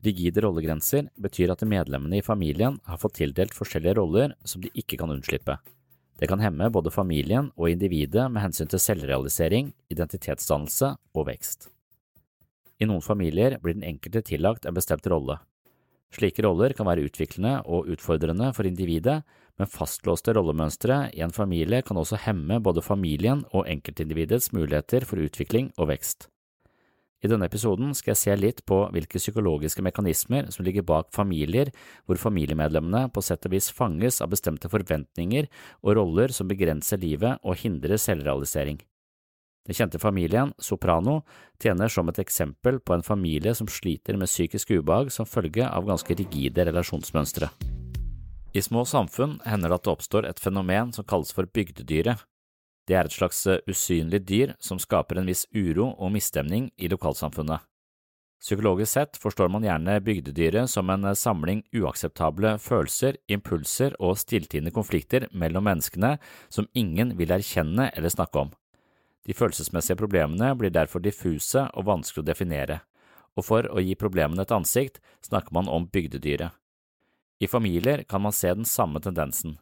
Rigide rollegrenser betyr at medlemmene i familien har fått tildelt forskjellige roller som de ikke kan unnslippe. Det kan hemme både familien og individet med hensyn til selvrealisering, identitetsdannelse og vekst. I noen familier blir den enkelte tillagt en bestemt rolle. Slike roller kan være utviklende og utfordrende for individet, men fastlåste rollemønstre i en familie kan også hemme både familien og enkeltindividets muligheter for utvikling og vekst. I denne episoden skal jeg se litt på hvilke psykologiske mekanismer som ligger bak familier hvor familiemedlemmene på sett og vis fanges av bestemte forventninger og roller som begrenser livet og hindrer selvrealisering. Den kjente familien, Soprano, tjener som et eksempel på en familie som sliter med psykisk ubehag som følge av ganske rigide relasjonsmønstre. I små samfunn hender det at det oppstår et fenomen som kalles for bygdedyret, det er et slags eh, usynlig dyr som skaper en viss uro og misstemning i lokalsamfunnet. Psykologisk sett forstår man gjerne bygdedyret som en eh, samling uakseptable følelser, impulser og stilltiende konflikter mellom menneskene som ingen vil erkjenne eller snakke om. De følelsesmessige problemene blir derfor diffuse og vanskelig å definere, og for å gi problemene et ansikt snakker man om bygdedyret. I familier kan man se den samme tendensen.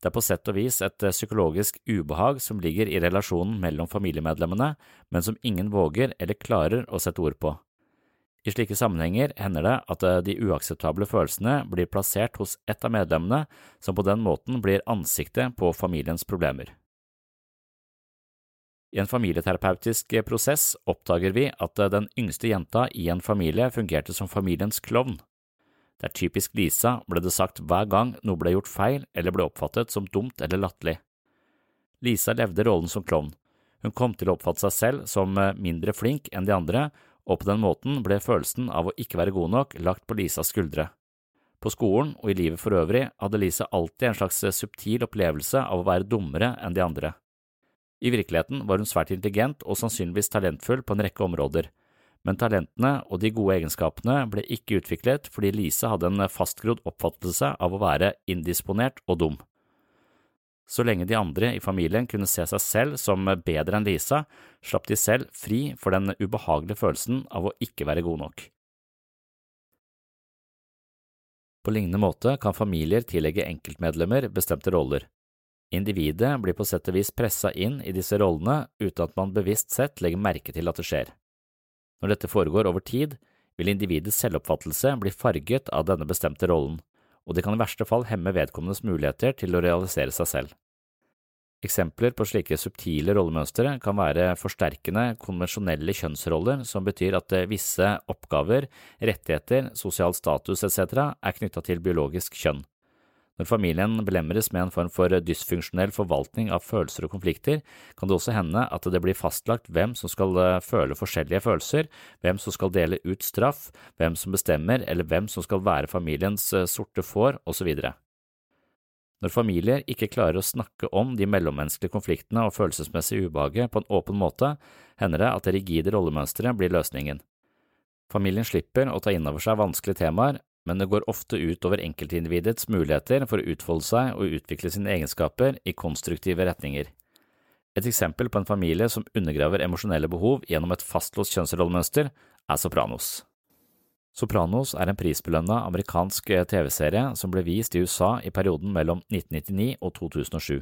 Det er på sett og vis et eh, psykologisk ubehag som ligger i relasjonen mellom familiemedlemmene, men som ingen våger eller klarer å sette ord på. I slike sammenhenger hender det at eh, de uakseptable følelsene blir plassert hos ett av medlemmene, som på den måten blir ansiktet på familiens problemer. I en familieterapeutisk prosess oppdager vi at eh, den yngste jenta i en familie fungerte som familiens klovn. Det er typisk Lisa, ble det sagt hver gang noe ble gjort feil eller ble oppfattet som dumt eller latterlig. Lisa levde rollen som klovn. Hun kom til å oppfatte seg selv som eh, mindre flink enn de andre, og på den måten ble følelsen av å ikke være god nok lagt på Lisas skuldre. På skolen og i livet for øvrig hadde Lisa alltid en slags eh, subtil opplevelse av å være dummere enn de andre. I virkeligheten var hun svært intelligent og sannsynligvis talentfull på en rekke områder, men talentene og de gode egenskapene ble ikke utviklet fordi Lise hadde en fastgrodd oppfattelse av å være indisponert og dum. Så lenge de andre i familien kunne se seg selv som bedre enn Lisa, slapp de selv fri for den ubehagelige følelsen av å ikke være god nok. På lignende måte kan familier tillegge enkeltmedlemmer bestemte roller. Individet blir på sett og vis pressa inn i disse rollene uten at man bevisst sett legger merke til at det skjer. Når dette foregår over tid, vil individets selvoppfattelse bli farget av denne bestemte rollen, og det kan i verste fall hemme vedkommendes muligheter til å realisere seg selv. Eksempler på slike subtile rollemønstre kan være forsterkende konvensjonelle kjønnsroller, som betyr at visse oppgaver, rettigheter, sosial status etc. er knytta til biologisk kjønn. Når familien belemres med en form for dysfunksjonell forvaltning av følelser og konflikter, kan det også hende at det blir fastlagt hvem som skal eh, føle forskjellige følelser, hvem som skal dele ut straff, hvem som bestemmer eller hvem som skal være familiens eh, sorte får, osv. Når familier ikke klarer å snakke om de mellommenneskelige konfliktene og følelsesmessige ubehaget på en åpen måte, hender det at det rigide rollemønsteret blir løsningen. Familien slipper å ta inn over seg vanskelige temaer, men det går ofte ut over enkeltindividets muligheter for å utfolde seg og utvikle sine egenskaper i konstruktive retninger. Et eksempel på en familie som undergraver emosjonelle behov gjennom et fastlåst kjønnsrollemønster, er Sopranos. Sopranos er en prisbelønna amerikansk TV-serie som ble vist i USA i perioden mellom 1999 og 2007.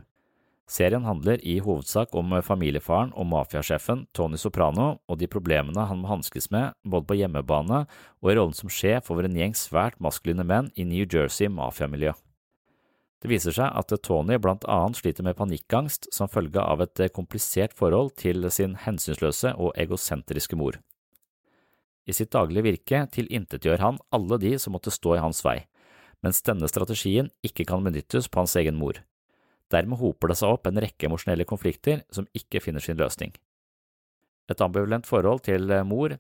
Serien handler i hovedsak om familiefaren og mafiasjefen Tony Soprano og de problemene han må hanskes med både på hjemmebane og i rollen som sjef over en gjeng svært maskuline menn i New Jersey mafiamiljø. Det viser seg at Tony blant annet sliter med panikkangst som følge av et komplisert forhold til sin hensynsløse og egosentriske mor. I sitt daglige virke tilintetgjør han alle de som måtte stå i hans vei, mens denne strategien ikke kan benyttes på hans egen mor. Dermed hoper det seg opp en rekke emosjonelle konflikter som ikke finner sin løsning. Et ambivalent forhold til mor,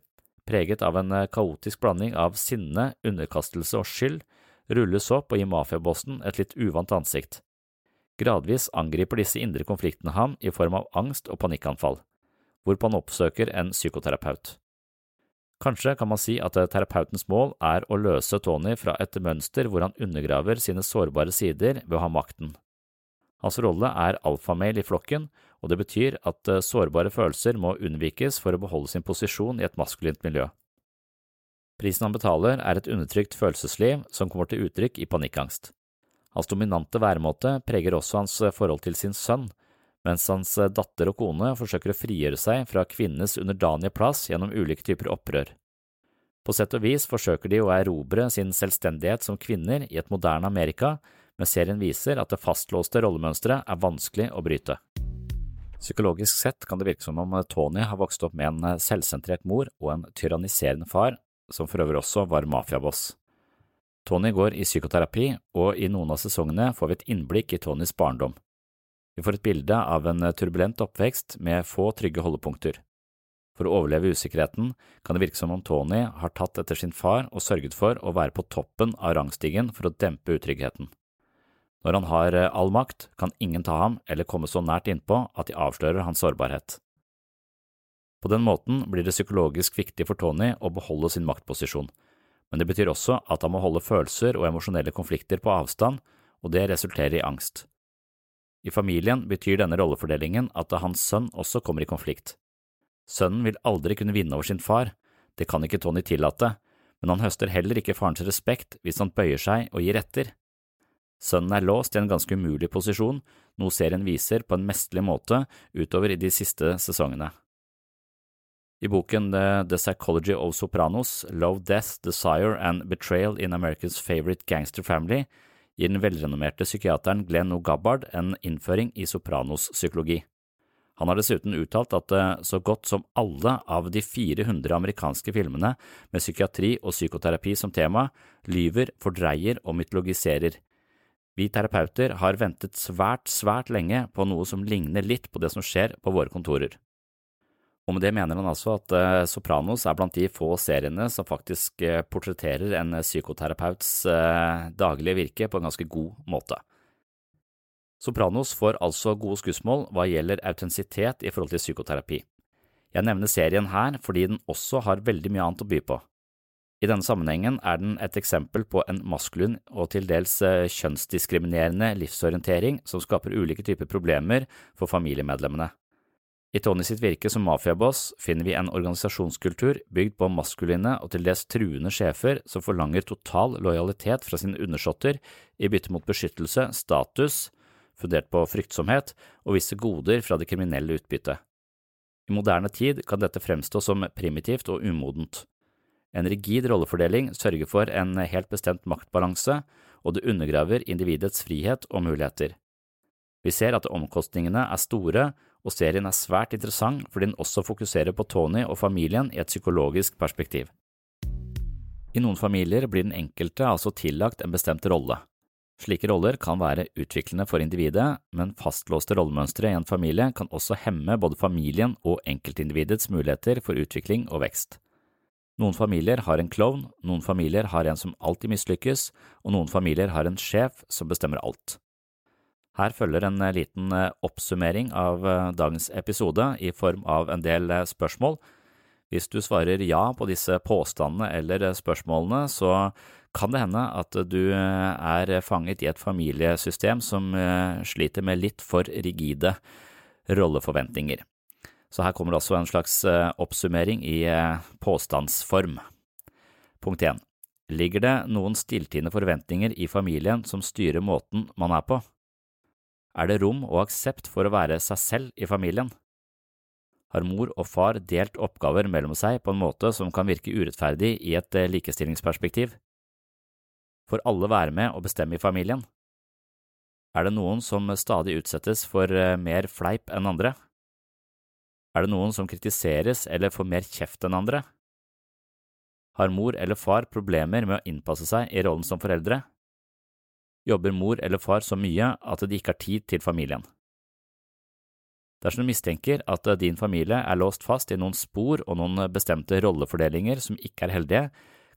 preget av en kaotisk blanding av sinne, underkastelse og skyld, rulles opp og gir mafiabossen et litt uvant ansikt. Gradvis angriper disse indre konfliktene ham i form av angst og panikkanfall, hvorpå han oppsøker en psykoterapeut. Kanskje kan man si at terapeutens mål er å løse Tony fra et mønster hvor han undergraver sine sårbare sider ved å ha makten. Hans rolle er alfamel i flokken, og det betyr at sårbare følelser må unnvikes for å beholde sin posisjon i et maskulint miljø. Prisen han betaler er et undertrykt følelsesliv som kommer til uttrykk i panikkangst. Hans dominante væremåte preger også hans forhold til sin sønn, mens hans datter og kone forsøker å frigjøre seg fra kvinnenes underdanige plass gjennom ulike typer opprør. På sett og vis forsøker de å erobre sin selvstendighet som kvinner i et moderne Amerika, men serien viser at det fastlåste rollemønsteret er vanskelig å bryte. Psykologisk sett kan det virke som om Tony har vokst opp med en selvsentrert mor og en tyranniserende far som for øvrig også var mafiaboss. Tony går i psykoterapi, og i noen av sesongene får vi et innblikk i Tonys barndom. Vi får et bilde av en turbulent oppvekst med få trygge holdepunkter. For å overleve usikkerheten kan det virke som om Tony har tatt etter sin far og sørget for å være på toppen av rangstigen for å dempe utryggheten. Når han har all makt, kan ingen ta ham eller komme så nært innpå at de avslører hans sårbarhet. På den måten blir det psykologisk viktig for Tony å beholde sin maktposisjon, men det betyr også at han må holde følelser og emosjonelle konflikter på avstand, og det resulterer i angst. I familien betyr denne rollefordelingen at hans sønn også kommer i konflikt. Sønnen vil aldri kunne vinne over sin far, det kan ikke Tony tillate, men han høster heller ikke farens respekt hvis han bøyer seg og gir etter. Sønnen er låst i en ganske umulig posisjon, noe serien viser på en mesterlig måte utover i de siste sesongene. I boken The Psychology of Sopranos, Love, Death, Desire and Betrayal in America's Favorite Gangster Family gir den velrenommerte psykiateren Glenn O. Gabbard en innføring i Sopranos-psykologi. Han har dessuten uttalt at så godt som alle av de 400 amerikanske filmene med psykiatri og psykoterapi som tema lyver, fordreier og mytologiserer. Vi terapeuter har ventet svært, svært lenge på noe som ligner litt på det som skjer på våre kontorer. Og med det mener han altså at uh, Sopranos er blant de få seriene som faktisk uh, portretterer en psykoterapeuts uh, daglige virke på en ganske god måte. Sopranos får altså gode skussmål hva gjelder autentisitet i forhold til psykoterapi. Jeg nevner serien her fordi den også har veldig mye annet å by på. I denne sammenhengen er den et eksempel på en maskulin og til dels kjønnsdiskriminerende livsorientering som skaper ulike typer problemer for familiemedlemmene. I Tony sitt virke som mafiaboss finner vi en organisasjonskultur bygd på maskuline og til dels truende sjefer som forlanger total lojalitet fra sine undersåtter i bytte mot beskyttelse, status, fundert på fryktsomhet og visse goder fra det kriminelle utbyttet. I moderne tid kan dette fremstå som primitivt og umodent. En rigid rollefordeling sørger for en helt bestemt maktbalanse, og det undergraver individets frihet og muligheter. Vi ser at omkostningene er store, og serien er svært interessant fordi den også fokuserer på Tony og familien i et psykologisk perspektiv. I noen familier blir den enkelte altså tillagt en bestemt rolle. Slike roller kan være utviklende for individet, men fastlåste rollemønstre i en familie kan også hemme både familien og enkeltindividets muligheter for utvikling og vekst. Noen familier har en klovn, noen familier har en som alltid mislykkes, og noen familier har en sjef som bestemmer alt. Her følger en liten oppsummering av dagens episode i form av en del spørsmål. Hvis du svarer ja på disse påstandene eller spørsmålene, så kan det hende at du er fanget i et familiesystem som sliter med litt for rigide rolleforventninger. Så her kommer det også en slags oppsummering i påstandsform. Punkt 1. Ligger det noen stilltiende forventninger i familien som styrer måten man er på? Er det rom og aksept for å være seg selv i familien? Har mor og far delt oppgaver mellom seg på en måte som kan virke urettferdig i et eh, likestillingsperspektiv? Får alle være med og bestemme i familien? Er det noen som stadig utsettes for eh, mer fleip enn andre? Er det noen som kritiseres eller får mer kjeft enn andre? Har mor eller far problemer med å innpasse seg i rollen som foreldre? Jobber mor eller far så mye at de ikke har tid til familien? Dersom du mistenker at din familie er låst fast i noen spor og noen bestemte rollefordelinger som ikke er heldige,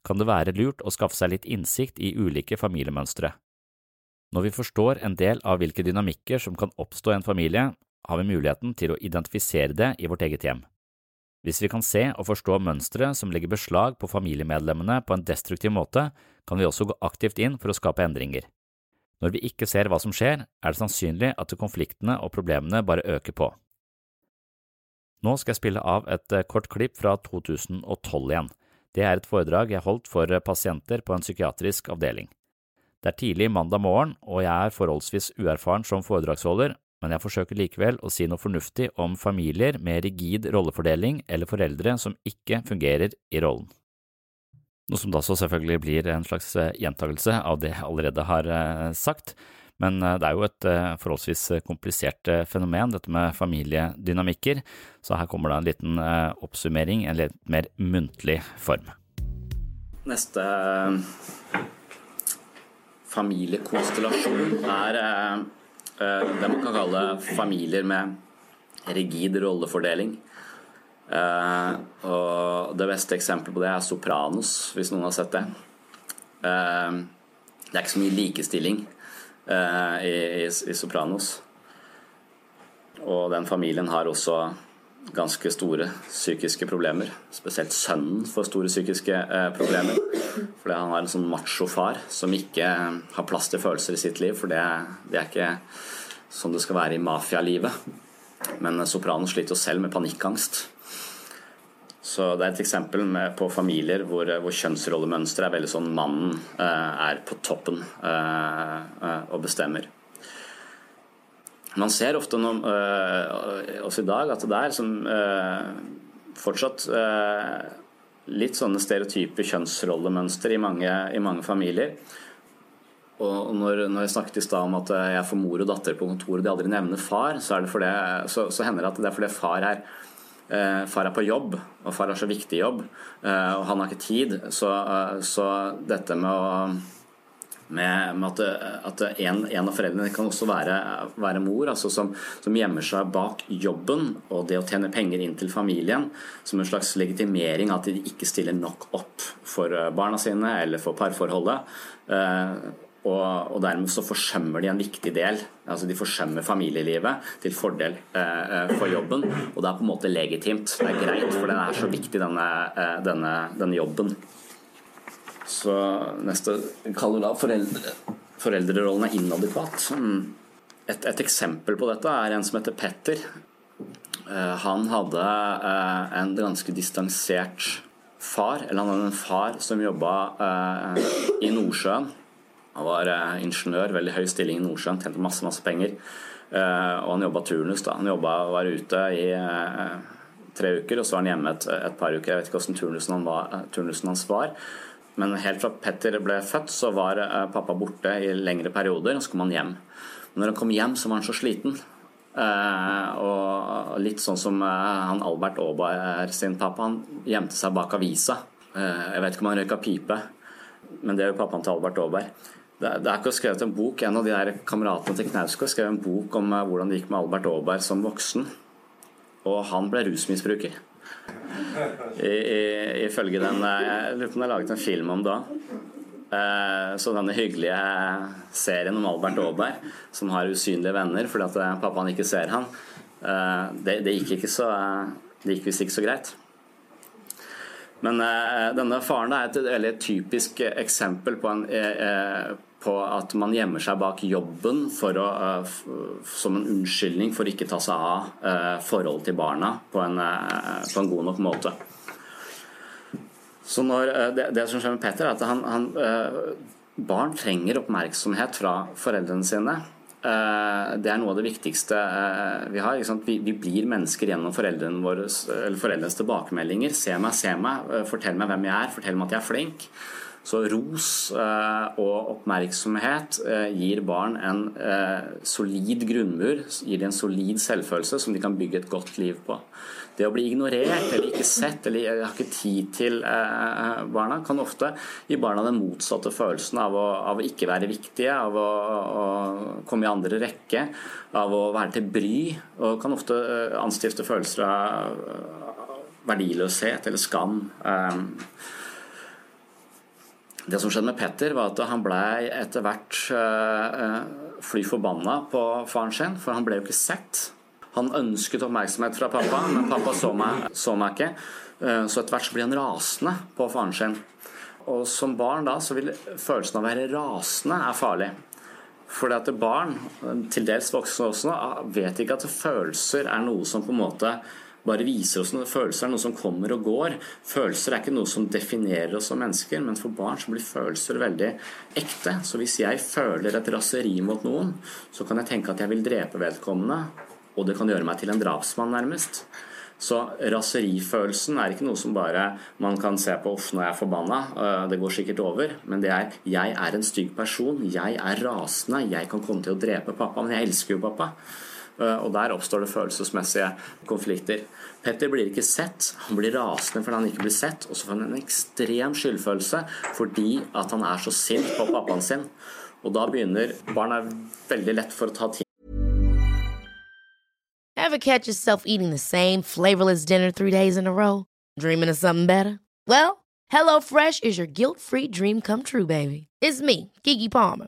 kan det være lurt å skaffe seg litt innsikt i ulike familiemønstre. Når vi forstår en del av hvilke dynamikker som kan oppstå i en familie, har vi muligheten til å identifisere det i vårt eget hjem. Hvis vi kan se og forstå mønstre som legger beslag på familiemedlemmene på en destruktiv måte, kan vi også gå aktivt inn for å skape endringer. Når vi ikke ser hva som skjer, er det sannsynlig at konfliktene og problemene bare øker på. Nå skal jeg spille av et eh, kort klipp fra 2012 igjen. Det er et foredrag jeg holdt for eh, pasienter på en psykiatrisk avdeling. Det er tidlig mandag morgen, og jeg er forholdsvis uerfaren som foredragsholder, men jeg forsøker likevel å si noe fornuftig om familier med rigid rollefordeling eller foreldre som ikke fungerer i rollen. Noe som da så selvfølgelig blir en slags eh, gjentagelse av det jeg allerede har eh, sagt, men eh, det er jo et forholdsvis komplisert fenomen, dette med familiedynamikker, så her kommer da en liten oppsummering, en litt mer muntlig form. Neste familiekonstellasjon er det man kan kalle familier med rigid rollefordeling. Eh, og det beste eksempelet på det er Sopranos, hvis noen har sett det. Eh, det er ikke så mye likestilling i, i, i Sopranos. Og den familien har også ganske store psykiske problemer. Spesielt sønnen får store psykiske eh, problemer. Fordi han har en sånn macho-far som ikke har plass til følelser i sitt liv. For det, det er ikke sånn det skal være i mafialivet. Men Soprano sliter jo selv med panikkangst. Så det er et eksempel med, på familier hvor, hvor kjønnsrollemønsteret er veldig sånn mannen eh, er på toppen eh, eh og bestemmer. Man ser ofte noen, øh, også i dag at det er som, øh, fortsatt øh, litt sånne stereotype kjønnsrollemønster i mange, i mange familier. Og når, når jeg snakket i stad om at jeg får mor og datter på kontoret og de aldri nevner far, så, det så, så, hender det at det er fordi far er, far er på jobb, og far har så viktig jobb, og han har ikke tid. Så, så dette med å med, med at, at en, en, av foreldrene kan også være, være mor, altså som, som, gjemmer seg bak jobben og det å tjene penger inn til familien som en slags legitimering at de ikke stiller nok opp for eh, barna sine eller for parforholdet. Eh, og, og, dermed så forsømmer de en viktig del. altså De forsømmer familielivet til fordel eh, eh for jobben. Og det er på en måte legitimt. Det er greit, for den er så viktig, denne, denne, denne jobben. Så neste kaller da foreldre, foreldrerollen er inadekvat. Et, et, eksempel på dette er en som heter Petter. Eh, han hadde eh, en ganske distansert far, eller han hadde en far som jobba eh, i Nordsjøen. Han var ingeniør, veldig høy stilling i Nordsjøen, tjente masse masse penger. Og han jobba turnus. da. Han jobba, var ute i tre uker, og så var han hjemme et, et par uker. Jeg vet ikke hvordan turnusen, han var, turnusen hans var. Men helt fra Petter ble født, så var eh, pappa borte i lengre perioder, og så kom han hjem. Når han kom hjem, så var han så sliten. Eh, og litt sånn som eh, han Albert Aaberg sin pappa, han gjemte seg bak avisa. Jeg vet ikke om han røyka pipe, men det jo pappaen til Albert Aaberg. Det er ikke skrevet en bok. En av de der kameratene til Knausgård skrev en bok om hvordan det gikk med Albert Aaberg som voksen. Og han ble rusmisbruker. Ifølge den Jeg lurer på om det er laget en film om da. Eh, så denne hyggelige serien om Albert Aaberg, som har usynlige venner fordi at eh, pappaen ikke ser han, eh, det, det gikk ikke så Det gikk visst ikke så greit. Men denne faren er et veldig typisk eksempel på, en, på, at man gjemmer seg bak jobben å, som en unnskyldning for ikke ta seg av forholdet til barna på en, på en god nok måte. Så når, eh, det, det, som skjer med Petter, er at han, han, eh, barn trenger oppmerksomhet fra foreldrene sine. Eh, det er noe av det viktigste vi har. Vi, vi, blir mennesker gjennom foreldrene våre, foreldrenes tilbakemeldinger. Se meg, se meg, fortell meg hvem jeg er, fortell meg at jeg er flink. Så ros og oppmerksomhet gir barn en solid grunnmur, gir dem en solid selvfølelse som de kan bygge et godt liv på. Det å bli ignorert eller ikke sett eller jeg har ikke tid til eh, barna, kan ofte gi barna den motsatte følelsen av å, av å ikke være viktige, av å, å, komme i andre rekke, av å være til bry, og kan ofte eh, anstifte følelser av verdiløshet eller skam. Eh, det som skjedde med Petter, var at han blei etter hvert eh, fly forbanna på faren sin, for han ble jo ikke sett. Han ønsket oppmerksomhet fra pappa, men pappa så meg, så meg ikke. Eh, så etter hvert så blir han rasende på faren sin. Og som barn da så vil følelsen av å være rasende er farlig. Fordi at barn, til dels voksne også, vet ikke at følelser er noe som på en måte bare viser oss noen Følelser er noe som kommer og går. Følelser er ikke noe som definerer oss som mennesker, men for barn så blir følelser veldig ekte. Så hvis jeg føler et raseri mot noen, så kan jeg tenke at jeg vil drepe vedkommende og det kan gjøre meg til en drapsmann, nærmest. Så raserifølelsen er ikke noe som bare man kan se på uff, når jeg er forbanna, øh, det går sikkert over. Men det er jeg er en stygg person, jeg er rasende, jeg kan komme til å drepe pappa, men jeg elsker jo pappa. Øh, og der oppstår det følelsesmessige konflikter. Petter blir ikke sett, han blir rasende fordi han ikke blir sett, og så får han en ekstrem skyldfølelse fordi at han er så sint på pappaen sin. Og da begynner Barn er veldig lett for å ta ting Ever catch yourself eating the same flavorless dinner three days in a row? Dreaming of something better? Well, HelloFresh is your guilt-free dream come true, baby. It's me, Kiki Palmer.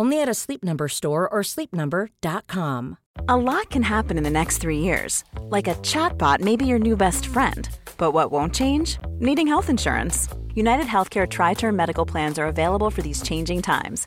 Only at a Sleep Number store or sleepnumber.com. A lot can happen in the next 3 years. Like a chatbot may be your new best friend. But what won't change? Needing health insurance. United Healthcare tri-term medical plans are available for these changing times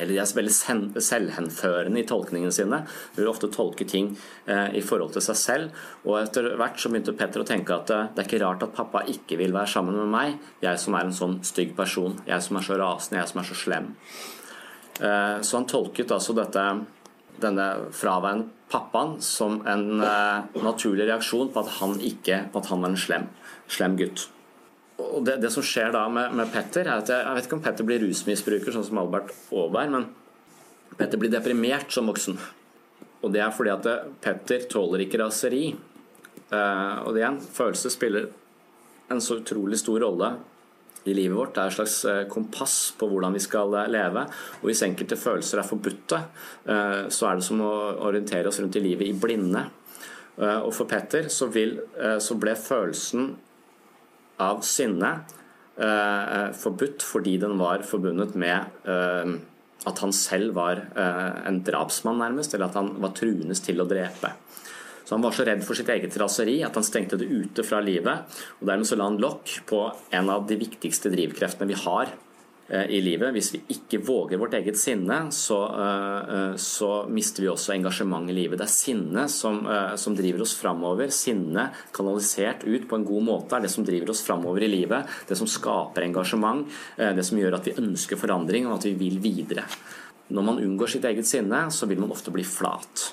eller de er veldig selvhenførende i tolkningene sine. De vil ofte tolke ting eh, i forhold til seg selv. Og etter hvert så begynte Petter å tenke at eh, det er ikke rart at pappa ikke vil være sammen med meg, jeg som er en sånn stygg person, jeg som er så rasende, jeg som er så slem. Eh, så han tolket altså dette, denne fraværende pappaen som en naturlig reaksjon på at han ikke på at han var en slem, slem gutt og det, det, som skjer da med, med, Petter, er at jeg, jeg, vet ikke om Petter blir rusmisbruker, sånn som Albert Aaberg, men Petter blir deprimert som voksen. Og det er fordi at Petter tåler ikke raseri. Uh, og det igjen, følelser spiller en så utrolig stor rolle i livet vårt. Det er et slags eh, kompass på hvordan vi skal eh, leve. Og hvis enkelte følelser er forbudte, uh, så er det som å orientere oss rundt i livet i blinde. Uh, og for Petter så, vil, så ble følelsen av sinne eh, forbudt fordi den var forbundet med eh, at han selv var eh, en drapsmann, nærmest, eller at han var truendes til å drepe. Så Han var så redd for sitt eget raseri at han stengte det ute fra livet. og Dermed så la han lokk på en av de viktigste drivkreftene vi har eh, i livet. Hvis vi ikke våger vårt eget sinne, så, eh, så mister vi også engasjement i livet. Det er sinne som, som driver oss framover. Sinne kanalisert ut på en god måte er det som driver oss framover i livet. Det som skaper engasjement, det som gjør at vi ønsker forandring og at vi vil videre. Når man unngår sitt eget sinne, så vil man ofte bli flat.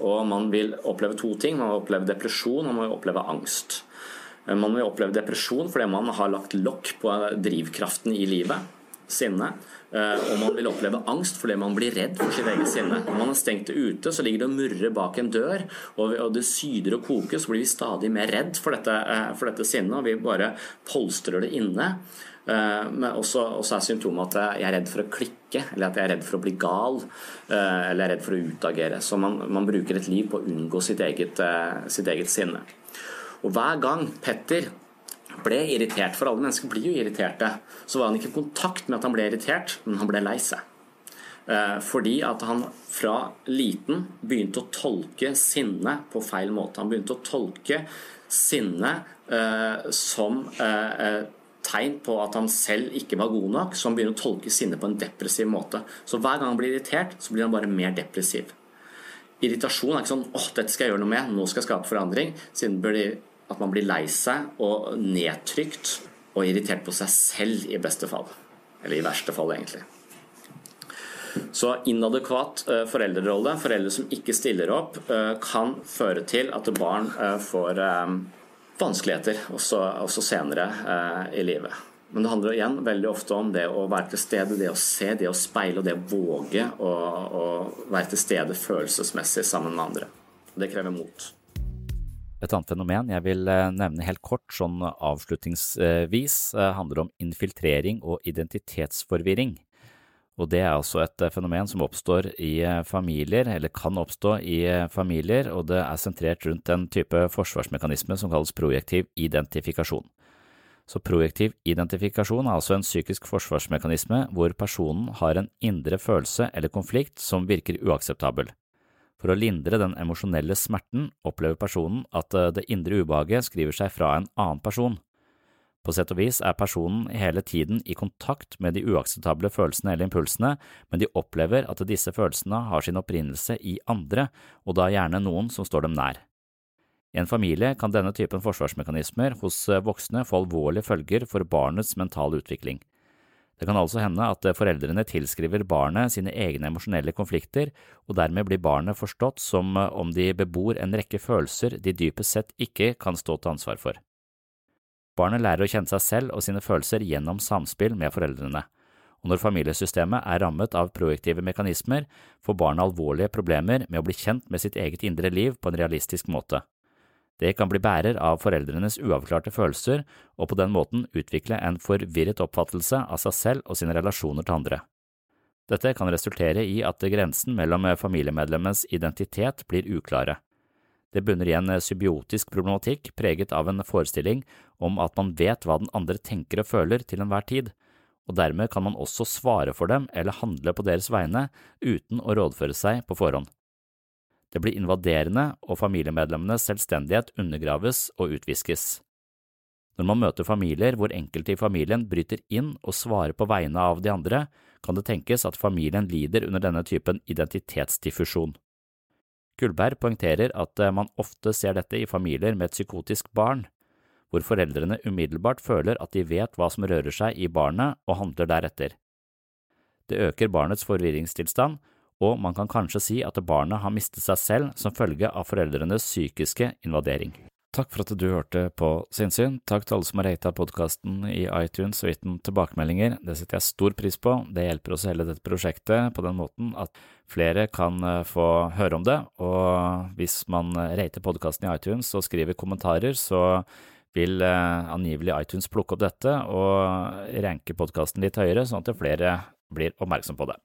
Og man vil oppleve to ting. Man vil oppleve depresjon og man vil oppleve angst. Eh, man vil oppleve depresjon fordi man har lagt lokk på drivkraften i livet, sinne. Eh, og man vil oppleve angst fordi man blir redd for sitt eget sinne. Når man har stengt det ute, så ligger det og murrer bak en dør, og det syder og koker, så blir vi stadig mer redd for dette, eh, for dette sinnet, og vi bare polstrer det inne. Og men også, også er symptomet at jeg er redd for å klikke, eller at jeg er redd for å bli gal, eh, eller jeg er redd for å utagere. Så man, man bruker et liv på å unngå sitt eget, eh, sitt eget sinne. Og hver gang Petter ble irritert, for alle mennesker blir jo irriterte, så var han ikke i kontakt med at han ble irritert, men han ble lei seg. Fordi at han fra liten begynte å tolke sinne på feil måte. Han begynte å tolke sinne som tegn på at han selv ikke var god nok, så han begynner å tolke sinne på en depressiv måte. Så hver gang han blir irritert, så blir han bare mer depressiv. Irritasjon er ikke sånn 'åh, dette skal jeg gjøre noe med, nå skal jeg skape forandring', siden at man blir lei seg og nedtrykt og irritert på seg selv i beste fall. Eller i verste fall, egentlig. Så inadekvat eh, foreldrerolle, foreldre som ikke stiller opp, eh, kan føre til at barn eh, får vanskeligheter også, også senere i livet. Men det handler igjen veldig ofte om det å være til stede, det å se, det å speile og det å våge å, å være til stede følelsesmessig sammen med andre. Det krever mot. Et annet fenomen jeg vil eh, nevne helt kort, sånn avslutningsvis, eh, handler om infiltrering og identitetsforvirring. Og det er altså et eh, fenomen som oppstår i familier, eller kan oppstå i familier, og det er sentrert rundt en type forsvarsmekanisme som kalles projektiv identifikasjon. Så projektiv identifikasjon er altså en psykisk forsvarsmekanisme hvor personen har en indre følelse eller konflikt som virker uakseptabel. For å lindre den emosjonelle smerten opplever personen at det indre ubehaget skriver seg fra en annen person. På sett og vis er personen hele tiden i kontakt med de uakseptable følelsene eller impulsene, men de opplever at disse følelsene har sin opprinnelse i andre, og da gjerne noen som står dem nær. I en familie kan denne typen forsvarsmekanismer hos voksne få alvorlige følger for barnets mentale utvikling. Det kan altså hende at foreldrene tilskriver barnet sine egne emosjonelle konflikter, og dermed blir barnet forstått som om de bebor en rekke følelser de dypest sett ikke kan stå til ansvar for. Barnet lærer å kjenne seg selv og sine følelser gjennom samspill med foreldrene, og når familiesystemet er rammet av projektive mekanismer, får barnet alvorlige problemer med å bli kjent med sitt eget indre liv på en realistisk måte. Det kan bli bærer av foreldrenes uavklarte følelser og på den måten utvikle en forvirret oppfattelse av seg selv og sine relasjoner til andre. Dette kan resultere i at grensen mellom familiemedlemmenes identitet blir uklare. Det bunner i en symbiotisk problematikk preget av en forestilling om at man vet hva den andre tenker og føler til enhver tid, og dermed kan man også svare for dem eller handle på deres vegne uten å rådføre seg på forhånd. Det blir invaderende, og familiemedlemmenes selvstendighet undergraves og utviskes. Når man møter familier hvor enkelte i familien bryter inn og svarer på vegne av de andre, kan det tenkes at familien lider under denne typen identitetsdiffusjon. Gullberg poengterer at eh, man ofte ser dette i familier med et psykotisk barn, hvor foreldrene umiddelbart føler at de vet hva som rører seg i barnet og handler deretter. Det øker barnets forvirringstilstand, og man kan kanskje si at barnet har mistet seg selv som følge av foreldrenes psykiske invadering. Takk for at du hørte på Sinnsyn. Takk til alle som har rata podkasten i iTunes og gitt den tilbakemeldinger. Det setter jeg stor pris på. Det hjelper oss hele dette prosjektet på den måten at flere kan eh, få høre om det. Og hvis man rater podkasten i iTunes og skriver kommentarer, så vil eh, angivelig iTunes plukke opp dette og ranke podkasten litt høyere, sånn at flere blir oppmerksom på det.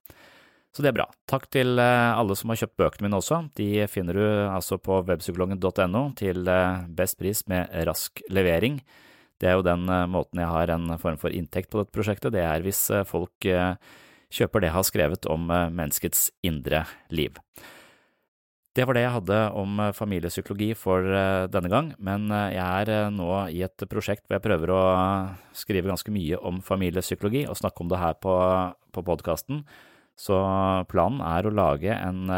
Så det er bra. Takk til eh, alle som har kjøpt bøkene mine også. De finner du altså på webpsykologen.no til eh, best pris med rask levering. Det er jo den eh, måten jeg har en form for inntekt på dette prosjektet, det er hvis folk kjøper det jeg har skrevet om menneskets indre liv. Det var det jeg hadde om familiepsykologi for denne gang, men jeg er nå i et prosjekt hvor jeg prøver å skrive ganske mye om familiepsykologi og snakke om det her på, på podkasten, så planen er å lage en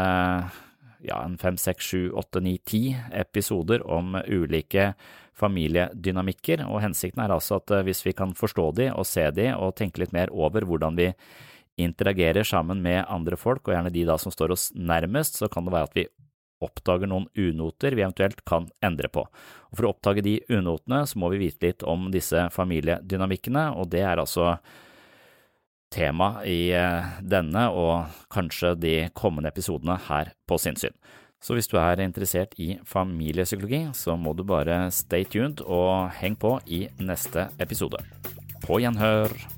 ja, en fem, seks, sju, åtte, ni, ti episoder om ulike familiedynamikker, og hensikten er altså at eh, hvis vi kan forstå de og se de og tenke litt mer over hvordan vi interagerer sammen med andre folk, og gjerne de da som står oss nærmest, så kan det være at vi oppdager noen unoter vi eventuelt kan endre på. Og For å oppdage de unotene så må vi vite litt om disse familiedynamikkene, og det er altså tema i eh, denne og kanskje de kommende episodene her på Sinnsyn. Så hvis du er interessert i familiepsykologi, så må du bare stay tuned og heng på i neste episode. På gjenhør!